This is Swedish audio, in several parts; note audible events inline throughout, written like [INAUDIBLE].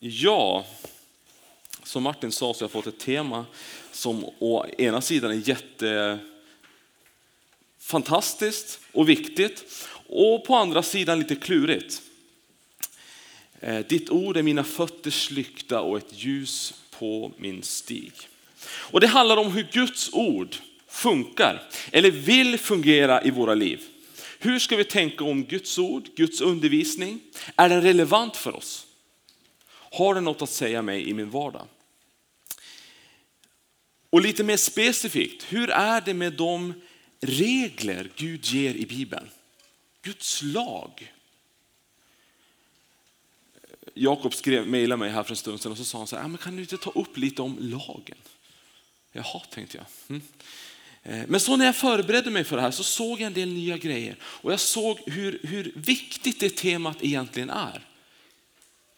Ja, som Martin sa så har jag fått ett tema som å ena sidan är jättefantastiskt och viktigt och på andra sidan lite klurigt. Eh, ditt ord är mina fötters lykta och ett ljus på min stig. Och det handlar om hur Guds ord funkar eller vill fungera i våra liv. Hur ska vi tänka om Guds ord, Guds undervisning? Är den relevant för oss? Har den något att säga mig i min vardag? Och lite mer specifikt, hur är det med de regler Gud ger i Bibeln? Guds lag. Jakob skrev, mejlade mig här för en stund sedan och så sa han så här, men kan du inte ta upp lite om lagen? Jaha, tänkte jag. Mm. Eh, men så när jag förberedde mig för det här så såg jag en del nya grejer och jag såg hur, hur viktigt det temat egentligen är.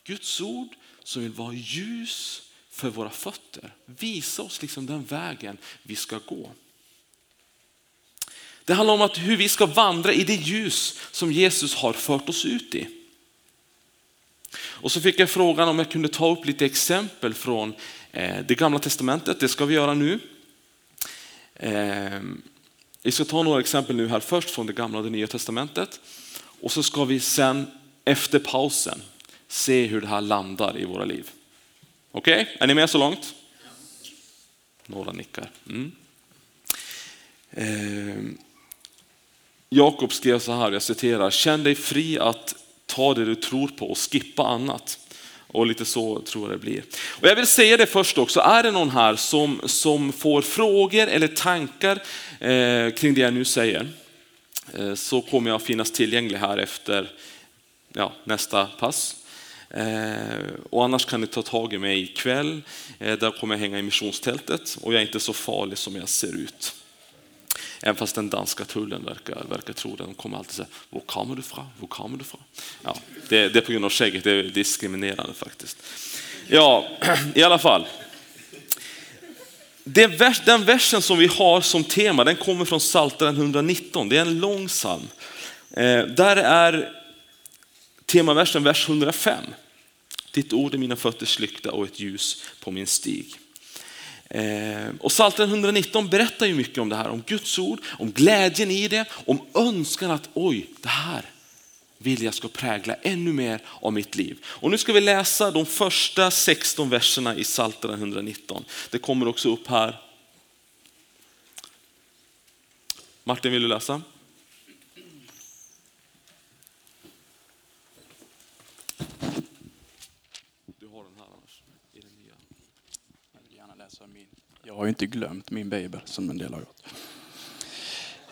Guds ord som vill vara ljus för våra fötter. Visa oss liksom den vägen vi ska gå. Det handlar om att hur vi ska vandra i det ljus som Jesus har fört oss ut i. Och så fick jag frågan om jag kunde ta upp lite exempel från eh, det gamla testamentet. Det ska vi göra nu. Ehm, vi ska ta några exempel nu här först från det gamla och det nya testamentet. Och så ska vi sen efter pausen se hur det här landar i våra liv. Okej, okay? är ni med så långt? Några nickar. Mm. Eh, Jakob skrev så här, jag citerar, känn dig fri att ta det du tror på och skippa annat. Och lite så tror jag det blir. Och jag vill säga det först också, är det någon här som, som får frågor eller tankar eh, kring det jag nu säger, eh, så kommer jag finnas tillgänglig här efter ja, nästa pass. Eh, och annars kan ni ta tag i mig ikväll, eh, där kommer jag hänga i missionstältet och jag är inte så farlig som jag ser ut. Även fast den danska tullen verkar, verkar tro det. De kommer alltid säga, var kommer du ifrån? Var kommer du ifrån? Ja, det, det är på grund av skägget, det är diskriminerande faktiskt. Ja, [CLEARS THROAT] i alla fall. Vers, den versen som vi har som tema, den kommer från Psaltaren 119. Det är en lång psalm. Eh, där är temaversen vers 105. Ditt ord är mina fötters lykta och ett ljus på min stig. Eh, och Psaltaren 119 berättar ju mycket om det här, om Guds ord, om glädjen i det, om önskan att oj, det här vill jag ska prägla ännu mer av mitt liv. Och nu ska vi läsa de första 16 verserna i Psaltaren 119. Det kommer också upp här. Martin, vill du läsa? Jag har ju inte glömt min bibel som en del har gjort.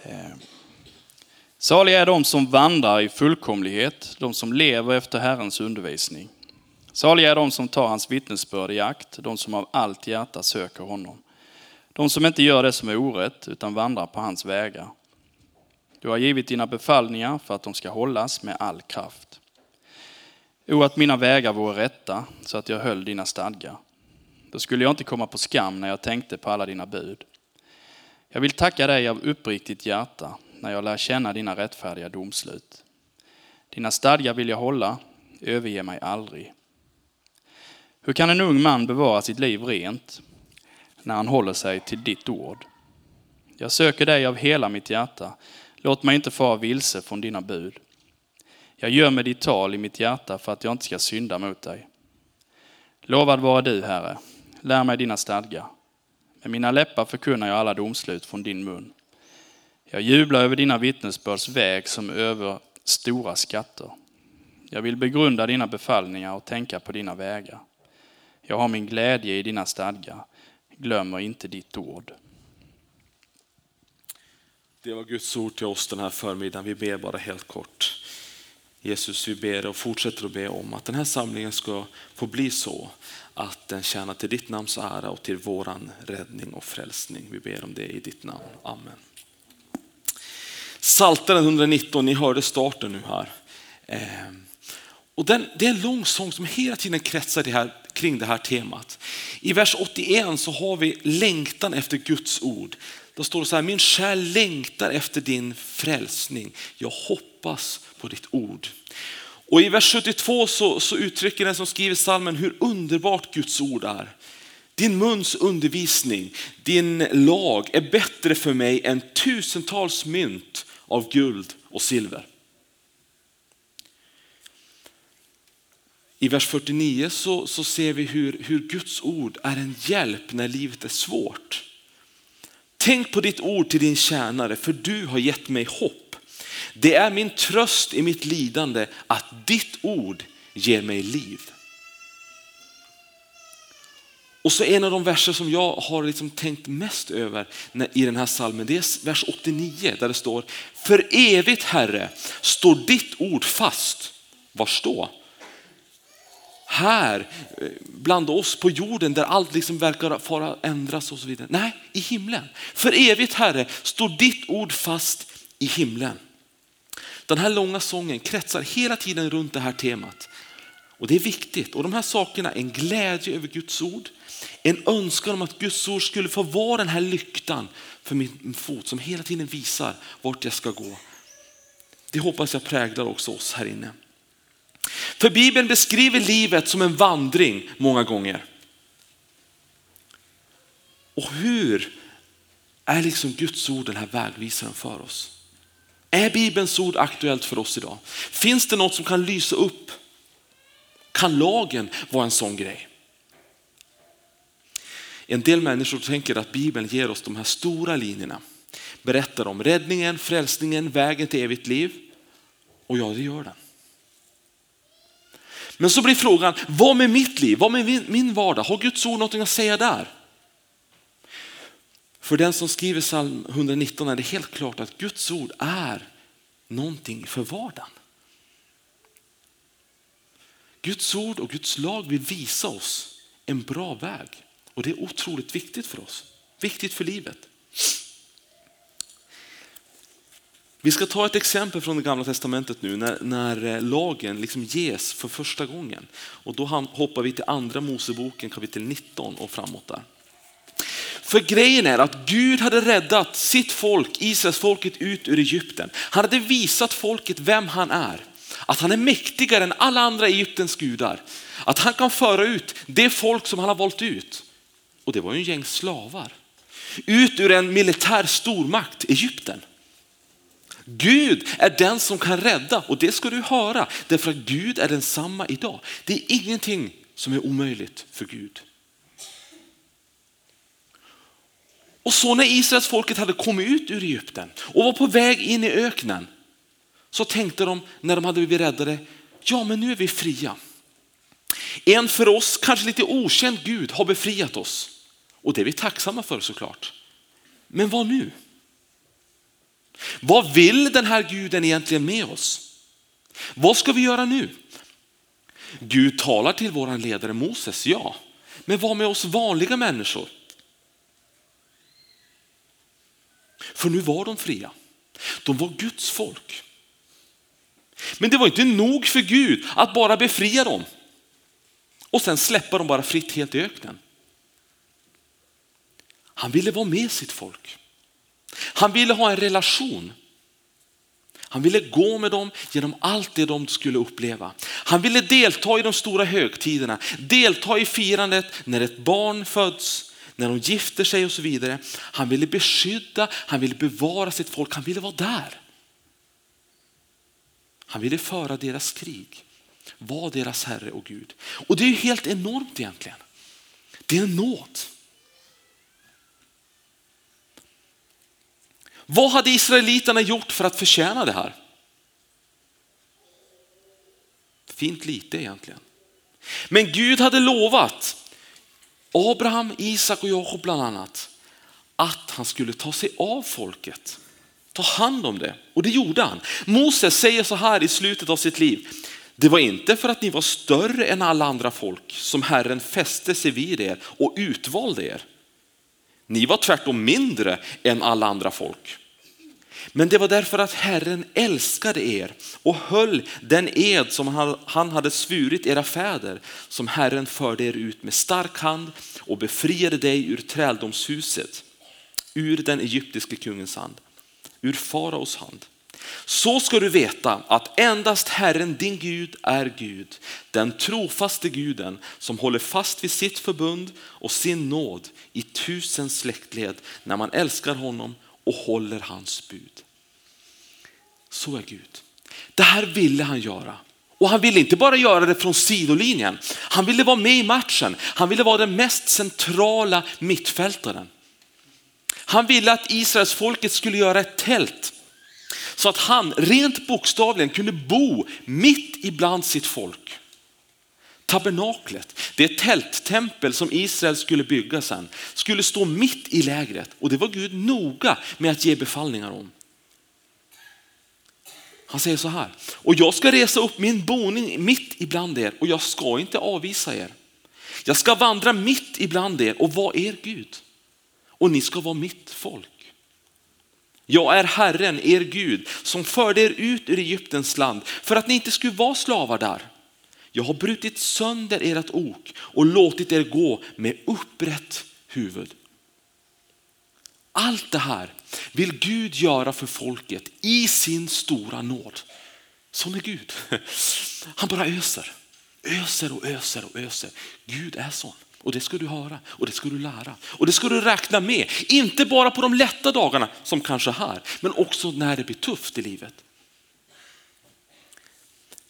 Eh. Saliga är de som vandrar i fullkomlighet, de som lever efter Herrens undervisning. Saliga är de som tar hans vittnesbörd i akt, de som av allt hjärta söker honom. De som inte gör det som är orätt, utan vandrar på hans vägar. Du har givit dina befallningar för att de ska hållas med all kraft. O, att mina vägar vore rätta, så att jag höll dina stadgar. Då skulle jag inte komma på skam när jag tänkte på alla dina bud. Jag vill tacka dig av uppriktigt hjärta när jag lär känna dina rättfärdiga domslut. Dina stadgar vill jag hålla, överge mig aldrig. Hur kan en ung man bevara sitt liv rent när han håller sig till ditt ord? Jag söker dig av hela mitt hjärta. Låt mig inte fara vilse från dina bud. Jag gömmer ditt tal i mitt hjärta för att jag inte ska synda mot dig. Lovad vara du, Herre. Lär mig dina stadgar. Med mina läppar förkunnar jag alla domslut från din mun. Jag jublar över dina vittnesbörds väg som över stora skatter. Jag vill begrunda dina befallningar och tänka på dina vägar. Jag har min glädje i dina stadgar. Glömmer inte ditt ord. Det var Guds ord till oss den här förmiddagen. Vi ber bara helt kort. Jesus, vi ber och fortsätter att be om att den här samlingen ska få bli så att den tjänar till ditt namns ära och till våran räddning och frälsning. Vi ber om det i ditt namn. Amen. Saltaren 119, ni hörde starten nu här. Ehm, och den, det är en lång sång som hela tiden kretsar det här, kring det här temat. I vers 81 så har vi längtan efter Guds ord. Då står det så här, min själ längtar efter din frälsning. Jag hoppas på ditt ord. Och i vers 72 så, så uttrycker den som skriver salmen hur underbart Guds ord är. Din muns undervisning, din lag är bättre för mig än tusentals mynt av guld och silver. I vers 49 så, så ser vi hur, hur Guds ord är en hjälp när livet är svårt. Tänk på ditt ord till din tjänare, för du har gett mig hopp. Det är min tröst i mitt lidande att ditt ord ger mig liv. Och så en av de verser som jag har liksom tänkt mest över i den här salmen, det är vers 89 där det står, för evigt Herre står ditt ord fast. Var då? Här, eh, bland oss på jorden där allt liksom verkar fara ändras och så vidare. Nej, i himlen. För evigt Herre står ditt ord fast i himlen. Den här långa sången kretsar hela tiden runt det här temat. Och det är viktigt. Och de här sakerna, en glädje över Guds ord, en önskan om att Guds ord skulle få vara den här lyktan för min fot som hela tiden visar vart jag ska gå. Det hoppas jag präglar också oss här inne. För Bibeln beskriver livet som en vandring många gånger. Och hur är liksom Guds ord den här vägvisaren för oss? Är Bibelns ord aktuellt för oss idag? Finns det något som kan lysa upp? Kan lagen vara en sån grej? En del människor tänker att Bibeln ger oss de här stora linjerna. Berättar om räddningen, frälsningen, vägen till evigt liv. Och ja, det gör den. Men så blir frågan, vad med mitt liv? Vad med min vardag? Har Guds ord något att säga där? För den som skriver psalm 119 är det helt klart att Guds ord är någonting för vardagen. Guds ord och Guds lag vill visa oss en bra väg och det är otroligt viktigt för oss. Viktigt för livet. Vi ska ta ett exempel från det gamla testamentet nu när, när eh, lagen liksom ges för första gången. Och då hoppar vi till andra Moseboken kapitel 19 och framåt där. För grejen är att Gud hade räddat sitt folk, Israels folket ut ur Egypten. Han hade visat folket vem han är. Att han är mäktigare än alla andra Egyptens gudar. Att han kan föra ut det folk som han har valt ut. Och det var ju en gäng slavar. Ut ur en militär stormakt, Egypten. Gud är den som kan rädda och det ska du höra därför att Gud är densamma idag. Det är ingenting som är omöjligt för Gud. Och så när Israels folket hade kommit ut ur Egypten och var på väg in i öknen så tänkte de när de hade blivit räddade, ja men nu är vi fria. En för oss kanske lite okänd Gud har befriat oss och det är vi tacksamma för såklart. Men vad nu? Vad vill den här guden egentligen med oss? Vad ska vi göra nu? Gud talar till våran ledare Moses, ja. Men vad med oss vanliga människor? För nu var de fria. De var Guds folk. Men det var inte nog för Gud att bara befria dem och sen släppa dem bara fritt helt i öknen. Han ville vara med sitt folk. Han ville ha en relation. Han ville gå med dem genom allt det de skulle uppleva. Han ville delta i de stora högtiderna, delta i firandet när ett barn föds, när de gifter sig och så vidare. Han ville beskydda, han ville bevara sitt folk, han ville vara där. Han ville föra deras krig, vara deras Herre och Gud. Och det är ju helt enormt egentligen. Det är en nåd. Vad hade israeliterna gjort för att förtjäna det här? Fint lite egentligen. Men Gud hade lovat Abraham, Isak och Jakob bland annat att han skulle ta sig av folket. Ta hand om det. Och det gjorde han. Moses säger så här i slutet av sitt liv. Det var inte för att ni var större än alla andra folk som Herren fäste sig vid er och utvalde er. Ni var tvärtom mindre än alla andra folk. Men det var därför att Herren älskade er och höll den ed som han hade svurit era fäder som Herren förde er ut med stark hand och befriade dig ur träldomshuset, ur den egyptiske kungens hand, ur faraos hand. Så ska du veta att endast Herren din Gud är Gud, den trofaste guden som håller fast vid sitt förbund och sin nåd i tusen släktled när man älskar honom och håller hans bud. Så är Gud. Det här ville han göra. Och han ville inte bara göra det från sidolinjen. Han ville vara med i matchen. Han ville vara den mest centrala mittfältaren. Han ville att Israels folket skulle göra ett tält så att han rent bokstavligen kunde bo mitt ibland sitt folk. Tabernaklet, det tälttempel som Israel skulle bygga sen, skulle stå mitt i lägret och det var Gud noga med att ge befallningar om. Han säger så här, och jag ska resa upp min boning mitt ibland er och jag ska inte avvisa er. Jag ska vandra mitt ibland er och vara er Gud och ni ska vara mitt folk. Jag är Herren, er Gud, som förde er ut ur Egyptens land för att ni inte skulle vara slavar där. Jag har brutit sönder ert ok och låtit er gå med upprätt huvud. Allt det här vill Gud göra för folket i sin stora nåd. Sån är Gud. Han bara öser, öser och öser och öser. Gud är sån. Och det ska du höra och det ska du lära. Och det ska du räkna med. Inte bara på de lätta dagarna som kanske här, men också när det blir tufft i livet.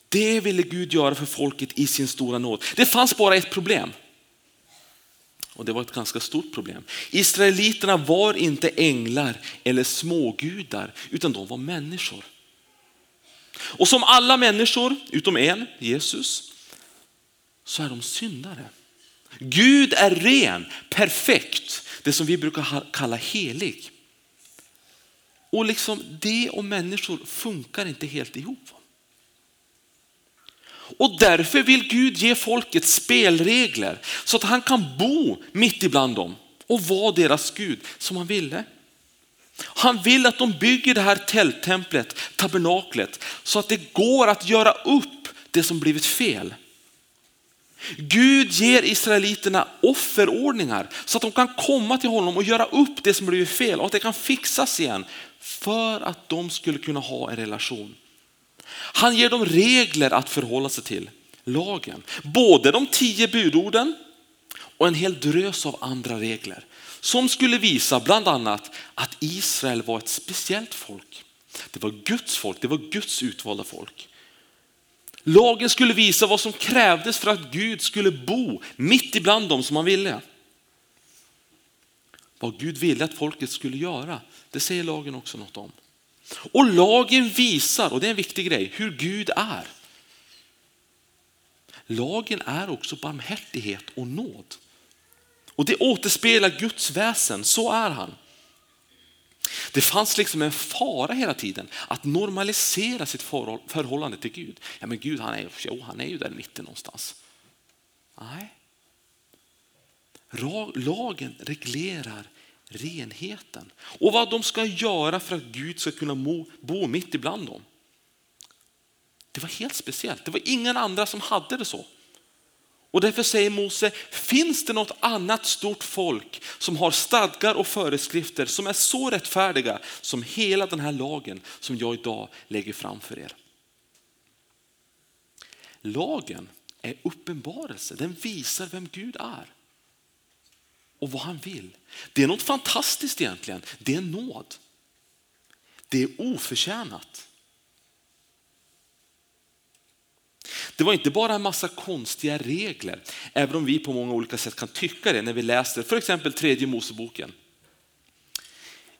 Det ville Gud göra för folket i sin stora nåd. Det fanns bara ett problem. Och det var ett ganska stort problem. Israeliterna var inte änglar eller smågudar, utan de var människor. Och som alla människor, utom en, Jesus, så är de syndare. Gud är ren, perfekt, det som vi brukar kalla helig. Och liksom det och människor funkar inte helt ihop. Och därför vill Gud ge folket spelregler så att han kan bo mitt ibland dem och vara deras Gud som han ville. Han vill att de bygger det här tälttemplet, tabernaklet, så att det går att göra upp det som blivit fel. Gud ger israeliterna offerordningar så att de kan komma till honom och göra upp det som blivit fel och att det kan fixas igen för att de skulle kunna ha en relation. Han ger dem regler att förhålla sig till, lagen. Både de tio budorden och en hel drös av andra regler som skulle visa bland annat att Israel var ett speciellt folk. Det var Guds folk, det var Guds utvalda folk. Lagen skulle visa vad som krävdes för att Gud skulle bo mitt ibland dem som han ville. Vad Gud ville att folket skulle göra, det säger lagen också något om. Och lagen visar, och det är en viktig grej, hur Gud är. Lagen är också barmhärtighet och nåd. Och det återspeglar Guds väsen, så är han. Det fanns liksom en fara hela tiden att normalisera sitt förhållande till Gud. Ja men Gud han är, jo, han är ju där mitten någonstans. Nej. Lagen reglerar renheten och vad de ska göra för att Gud ska kunna bo mitt ibland dem. Det var helt speciellt. Det var ingen andra som hade det så. Och därför säger Mose, finns det något annat stort folk som har stadgar och föreskrifter som är så rättfärdiga som hela den här lagen som jag idag lägger fram för er? Lagen är uppenbarelse, den visar vem Gud är och vad han vill. Det är något fantastiskt egentligen, det är nåd. Det är oförtjänat. Det var inte bara en massa konstiga regler, även om vi på många olika sätt kan tycka det när vi läser för exempel tredje Moseboken.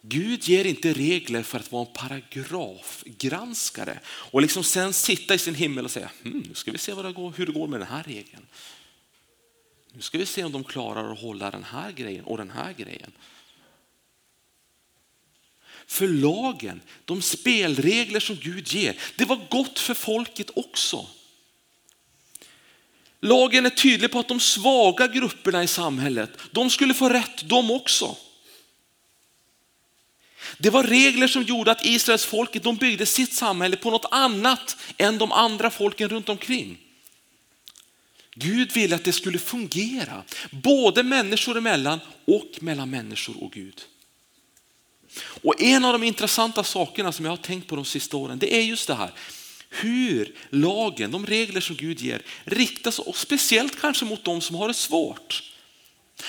Gud ger inte regler för att vara en paragrafgranskare och liksom sen sitta i sin himmel och säga, hm, nu ska vi se vad det går, hur det går med den här regeln. Nu ska vi se om de klarar att hålla den här grejen och den här grejen. För lagen, de spelregler som Gud ger, det var gott för folket också. Lagen är tydlig på att de svaga grupperna i samhället, de skulle få rätt de också. Det var regler som gjorde att Israels folket de byggde sitt samhälle på något annat än de andra folken runt omkring. Gud ville att det skulle fungera, både människor emellan och mellan människor och Gud. Och en av de intressanta sakerna som jag har tänkt på de sista åren, det är just det här. Hur lagen, de regler som Gud ger, riktas och speciellt kanske mot de som har det svårt.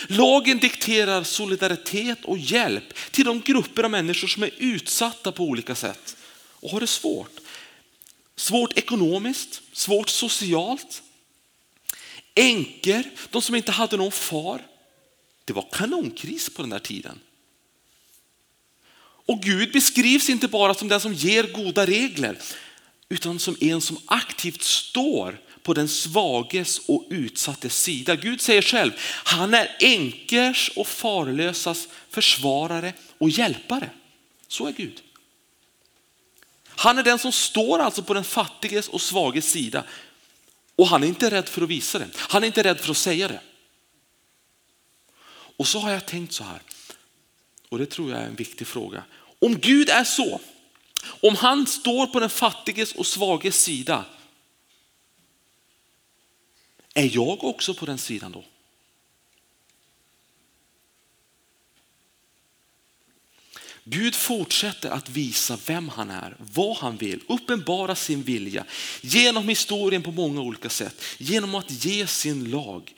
Lagen dikterar solidaritet och hjälp till de grupper av människor som är utsatta på olika sätt och har det svårt. Svårt ekonomiskt, svårt socialt. Änkor, de som inte hade någon far. Det var kanonkris på den här tiden. Och Gud beskrivs inte bara som den som ger goda regler, utan som en som aktivt står på den svages och utsattes sida. Gud säger själv, han är änkers och farlösas försvarare och hjälpare. Så är Gud. Han är den som står alltså på den fattiges och svages sida. Och han är inte rädd för att visa det. Han är inte rädd för att säga det. Och så har jag tänkt så här, och det tror jag är en viktig fråga. Om Gud är så, om han står på den fattiges och svages sida, är jag också på den sidan då? Gud fortsätter att visa vem han är, vad han vill, uppenbara sin vilja genom historien på många olika sätt, genom att ge sin lag.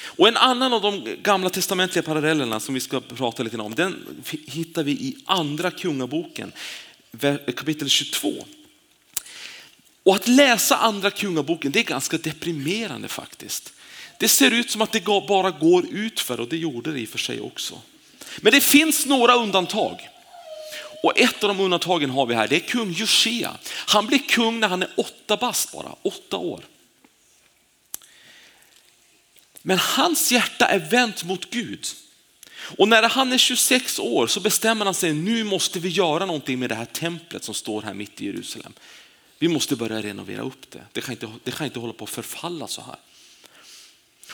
Och en annan av de gamla testamentliga parallellerna som vi ska prata lite om, den hittar vi i andra kungaboken, kapitel 22. Och att läsa andra kungaboken, det är ganska deprimerande faktiskt. Det ser ut som att det bara går ut för och det gjorde det i och för sig också. Men det finns några undantag. Och ett av de undantagen har vi här, det är kung Josia. Han blir kung när han är åtta bast bara, åtta år. Men hans hjärta är vänt mot Gud. Och när han är 26 år så bestämmer han sig, nu måste vi göra någonting med det här templet som står här mitt i Jerusalem. Vi måste börja renovera upp det. Det kan inte, det kan inte hålla på att förfalla så här.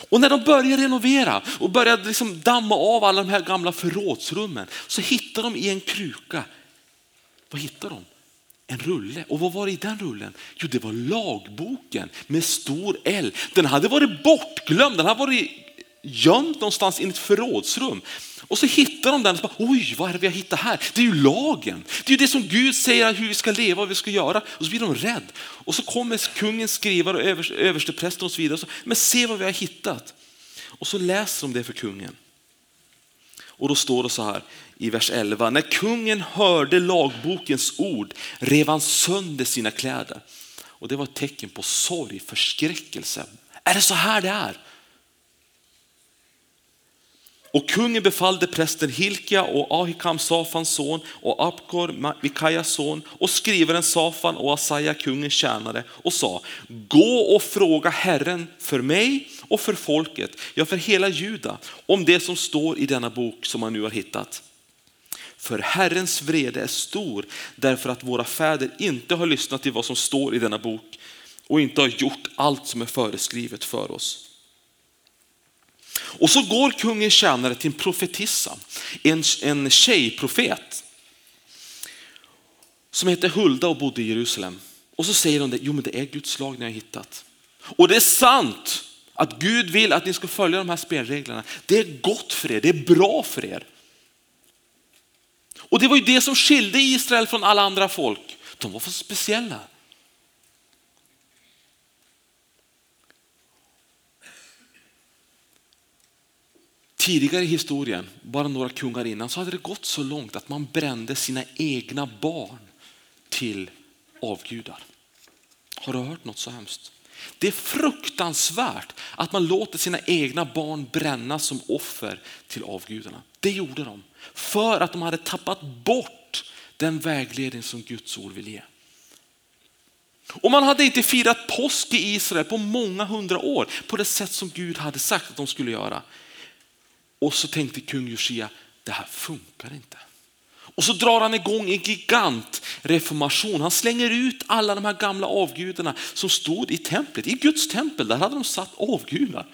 Och när de börjar renovera och börjar liksom damma av alla de här gamla förrådsrummen så hittar de i en kruka, vad hittar de? En rulle. Och vad var det i den rullen? Jo, det var lagboken med stor L. Den hade varit bortglömd, den hade varit gömd någonstans i ett förrådsrum. Och så hittar de den och bara, oj vad är det vi har hittat här? Det är ju lagen. Det är ju det som Gud säger hur vi ska leva och vi ska göra. Och så blir de rädda. Och så kommer kungens skrivare och översteprästen och så vidare. Och så, Men se vad vi har hittat. Och så läser de det för kungen. Och då står det så här i vers 11. När kungen hörde lagbokens ord rev han sönder sina kläder. Och det var ett tecken på sorg, förskräckelse. Är det så här det är? Och kungen befallde prästen Hilkia och Ahikam Safans son och Abkor Mikajas son och skrivaren Safan och Asaja kungens tjänare och sa gå och fråga Herren för mig och för folket, ja för hela Juda om det som står i denna bok som man nu har hittat. För Herrens vrede är stor därför att våra fäder inte har lyssnat till vad som står i denna bok och inte har gjort allt som är föreskrivet för oss. Och så går kungens tjänare till en profetissa, en, en tjejprofet som heter Hulda och bodde i Jerusalem. Och så säger hon det, jo men det är Guds lag ni har hittat. Och det är sant att Gud vill att ni ska följa de här spelreglerna. Det är gott för er, det är bra för er. Och det var ju det som skilde Israel från alla andra folk. De var för speciella. Tidigare i historien, bara några kungar innan, så hade det gått så långt att man brände sina egna barn till avgudar. Har du hört något så hemskt? Det är fruktansvärt att man låter sina egna barn brännas som offer till avgudarna. Det gjorde de för att de hade tappat bort den vägledning som Guds ord vill ge. Och man hade inte firat påsk i Israel på många hundra år på det sätt som Gud hade sagt att de skulle göra. Och så tänkte kung Josia, det här funkar inte. Och så drar han igång en gigantreformation. Han slänger ut alla de här gamla avgudarna som stod i templet, i Guds tempel. Där hade de satt avgudar.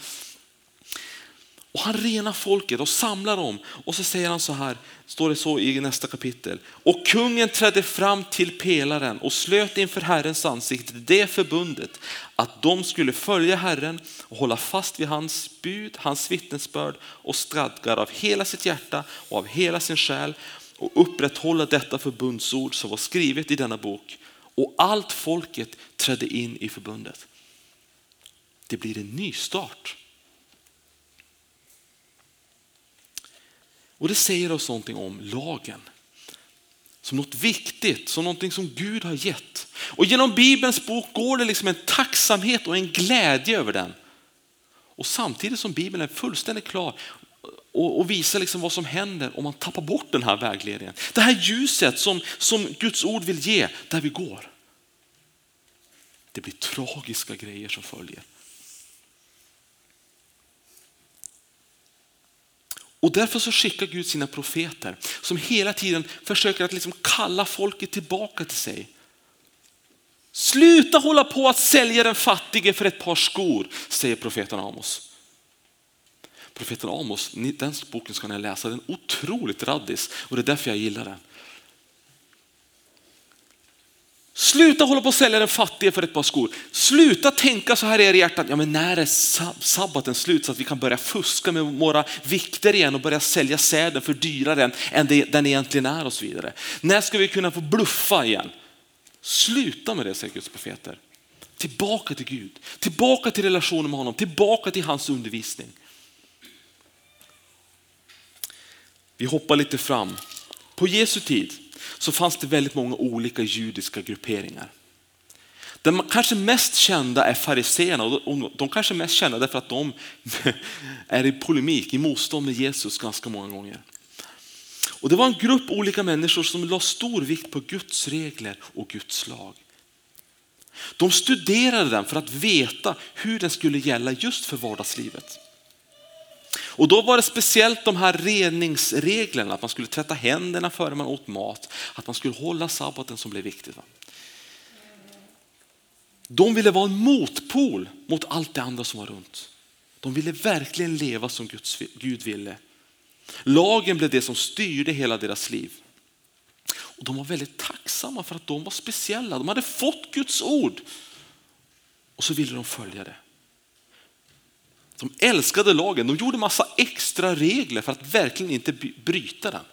Och han renar folket och samlar dem. Och så säger han så här, står det så i nästa kapitel. Och kungen trädde fram till pelaren och slöt inför Herrens ansikte det förbundet att de skulle följa Herren och hålla fast vid hans bud, hans vittnesbörd och stadgar av hela sitt hjärta och av hela sin själ och upprätthålla detta förbundsord som var skrivet i denna bok. Och allt folket trädde in i förbundet. Det blir en ny start. Och det säger oss någonting om lagen. Som något viktigt, som någonting som Gud har gett. Och genom Bibelns bok går det liksom en tacksamhet och en glädje över den. Och samtidigt som Bibeln är fullständigt klar och, och visar liksom vad som händer om man tappar bort den här vägledningen. Det här ljuset som, som Guds ord vill ge där vi går. Det blir tragiska grejer som följer. Och därför så skickar Gud sina profeter som hela tiden försöker att liksom kalla folket tillbaka till sig. Sluta hålla på att sälja den fattige för ett par skor, säger profeten Amos. Profeten Amos, den boken ska ni läsa, den är otroligt raddis och det är därför jag gillar den. Sluta hålla på att sälja den fattige för ett par skor. Sluta tänka så här i er hjärtat, ja men när är sabbaten slut så att vi kan börja fuska med våra vikter igen och börja sälja säden för dyrare än den egentligen är och så vidare. När ska vi kunna få bluffa igen? Sluta med det säger Guds profeter. Tillbaka till Gud, tillbaka till relationen med honom, tillbaka till hans undervisning. Vi hoppar lite fram. På Jesu tid så fanns det väldigt många olika judiska grupperingar. Den kanske mest kända är fariseerna och de kanske är mest kända därför att de [LAUGHS] är i polemik, i motstånd med Jesus ganska många gånger. Och det var en grupp olika människor som la stor vikt på Guds regler och Guds lag. De studerade den för att veta hur den skulle gälla just för vardagslivet. Och då var det speciellt de här reningsreglerna, att man skulle tvätta händerna före man åt mat, att man skulle hålla sabbaten som blev viktigt. De ville vara en motpol mot allt det andra som var runt. De ville verkligen leva som Guds, Gud ville. Lagen blev det som styrde hela deras liv. Och de var väldigt tacksamma för att de var speciella. De hade fått Guds ord och så ville de följa det. De älskade lagen, de gjorde massa extra regler för att verkligen inte bryta den.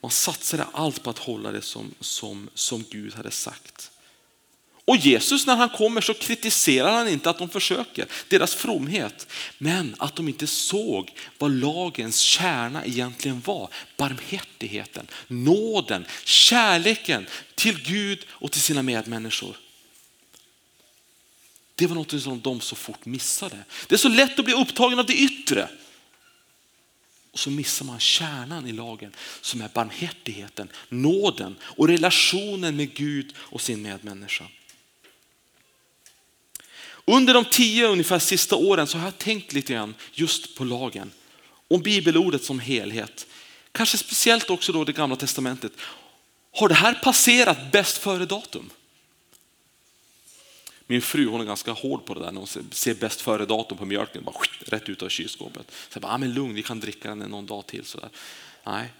Man satsade allt på att hålla det som, som, som Gud hade sagt. Och Jesus när han kommer så kritiserar han inte att de försöker, deras fromhet. Men att de inte såg vad lagens kärna egentligen var. Barmhärtigheten, nåden, kärleken till Gud och till sina medmänniskor. Det var något som de så fort missade. Det är så lätt att bli upptagen av det yttre. Och så missar man kärnan i lagen som är barmhärtigheten, nåden och relationen med Gud och sin medmänniska. Under de tio ungefär sista åren så har jag tänkt lite grann just på lagen. Om bibelordet som helhet. Kanske speciellt också då det gamla testamentet. Har det här passerat bäst före datum? Min fru hon är ganska hård på det där när hon ser bäst före datum på mjölken, bara rätt ut av kylskåpet. Så jag bara, ah, men lugn, vi kan dricka den någon dag till. Så där. Nej.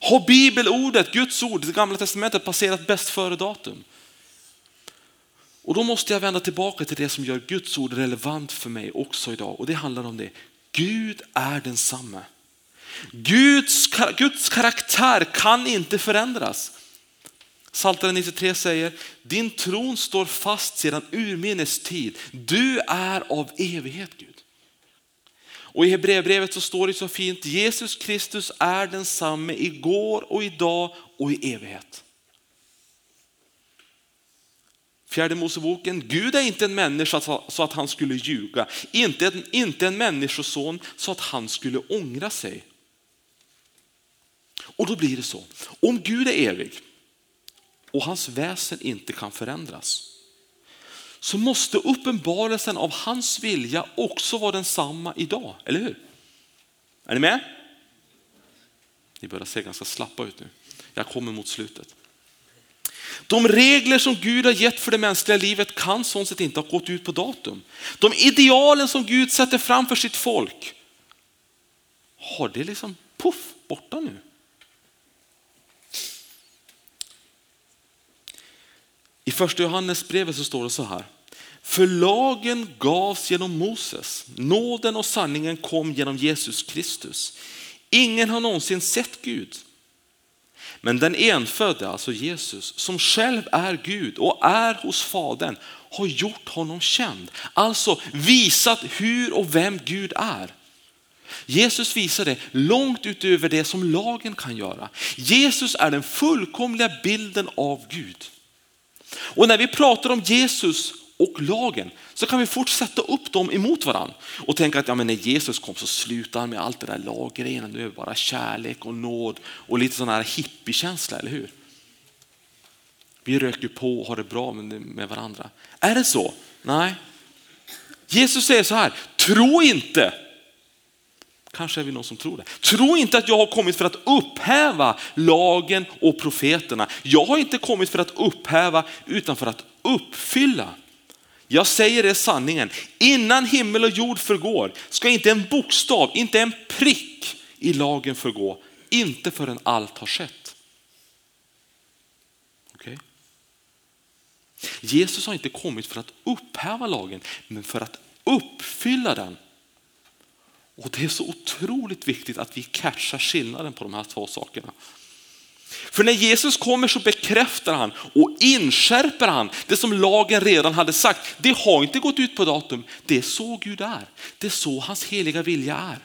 Har bibelordet, Guds ord, det gamla testamentet passerat bäst före datum? Och då måste jag vända tillbaka till det som gör Guds ord relevant för mig också idag. Och det handlar om det. Gud är densamme. Guds, Guds karaktär kan inte förändras. Psaltaren 93 säger, din tron står fast sedan urminnes tid. Du är av evighet Gud. Och i Hebreerbrevet så står det så fint, Jesus Kristus är densamme igår och idag och i evighet. Fjärde Moseboken, Gud är inte en människa så att han skulle ljuga, inte en, inte en människoson så att han skulle ångra sig. Och då blir det så, om Gud är evig, och hans väsen inte kan förändras så måste uppenbarelsen av hans vilja också vara densamma idag, eller hur? Är ni med? Ni börjar se ganska slappa ut nu. Jag kommer mot slutet. De regler som Gud har gett för det mänskliga livet kan sånt sett inte ha gått ut på datum. De idealen som Gud sätter fram för sitt folk, har det liksom puff borta nu? Första Johannesbrevet så står det så här. För lagen gavs genom Moses, nåden och sanningen kom genom Jesus Kristus. Ingen har någonsin sett Gud. Men den enfödde, alltså Jesus, som själv är Gud och är hos Fadern, har gjort honom känd. Alltså visat hur och vem Gud är. Jesus visar det långt utöver det som lagen kan göra. Jesus är den fullkomliga bilden av Gud. Och när vi pratar om Jesus och lagen så kan vi fortsätta upp dem emot varandra och tänka att ja, men när Jesus kom så slutade han med allt det där laggrejen, nu är det bara kärlek och nåd och lite sån här hippiekänsla, eller hur? Vi röker på och har det bra med varandra. Är det så? Nej. Jesus säger så här, tro inte Kanske är vi någon som tror det. Tro inte att jag har kommit för att upphäva lagen och profeterna. Jag har inte kommit för att upphäva utan för att uppfylla. Jag säger det sanningen, innan himmel och jord förgår ska inte en bokstav, inte en prick i lagen förgå, inte förrän allt har skett. Okay. Jesus har inte kommit för att upphäva lagen, men för att uppfylla den. Och det är så otroligt viktigt att vi catchar skillnaden på de här två sakerna. För när Jesus kommer så bekräftar han och inskärper han det som lagen redan hade sagt. Det har inte gått ut på datum, det är så Gud är. Det är så hans heliga vilja är.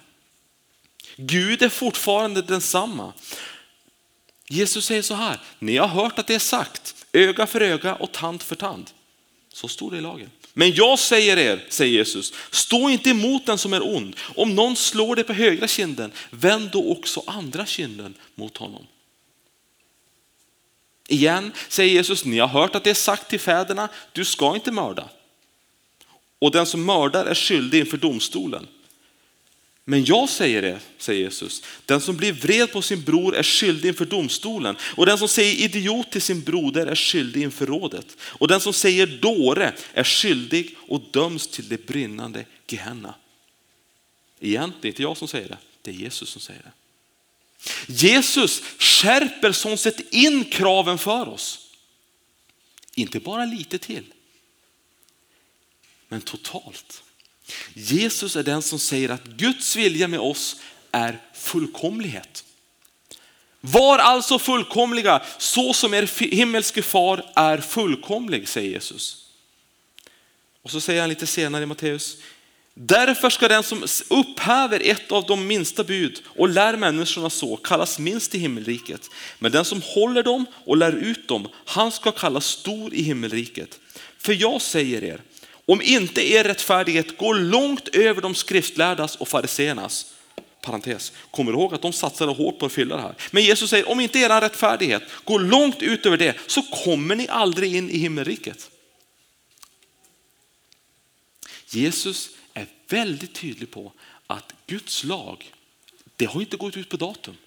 Gud är fortfarande densamma. Jesus säger så här, ni har hört att det är sagt, öga för öga och tand för tand. Så står det i lagen. Men jag säger er, säger Jesus, stå inte emot den som är ond. Om någon slår dig på högra kinden, vänd då också andra kinden mot honom. Igen säger Jesus, ni har hört att det är sagt till fäderna, du ska inte mörda. Och den som mördar är skyldig inför domstolen. Men jag säger det, säger Jesus, den som blir vred på sin bror är skyldig inför domstolen. Och den som säger idiot till sin broder är skyldig inför rådet. Och den som säger dåre är skyldig och döms till det brinnande Gehenna. Igen, det är inte jag som säger det, det är Jesus som säger det. Jesus skärper sånt sett in kraven för oss. Inte bara lite till, men totalt. Jesus är den som säger att Guds vilja med oss är fullkomlighet. Var alltså fullkomliga så som er himmelske far är fullkomlig, säger Jesus. Och så säger han lite senare i Matteus, Därför ska den som upphäver ett av de minsta bud och lär människorna så kallas minst i himmelriket. Men den som håller dem och lär ut dem, han ska kallas stor i himmelriket. För jag säger er, om inte er rättfärdighet går långt över de skriftlärdas och fariseernas, parentes, kommer ihåg att de satsade hårt på att fylla det här. Men Jesus säger, om inte er rättfärdighet går långt utöver det så kommer ni aldrig in i himmelriket. Jesus är väldigt tydlig på att Guds lag, det har inte gått ut på datum.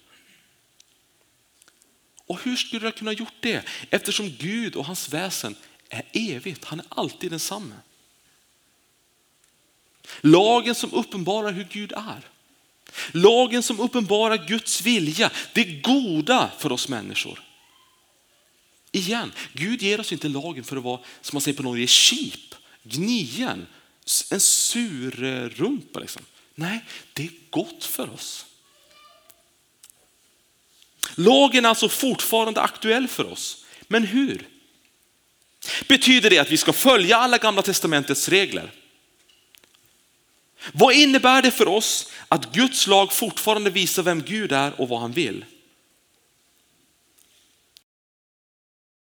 Och hur skulle det kunna gjort det? Eftersom Gud och hans väsen är evigt, han är alltid densamme. Lagen som uppenbarar hur Gud är. Lagen som uppenbarar Guds vilja, det goda för oss människor. Igen, Gud ger oss inte lagen för att vara, som man säger på Norge, sheep, gnien, en sur rumpa. Liksom. Nej, det är gott för oss. Lagen är alltså fortfarande aktuell för oss. Men hur? Betyder det att vi ska följa alla gamla testamentets regler? Vad innebär det för oss att Guds lag fortfarande visar vem Gud är och vad han vill?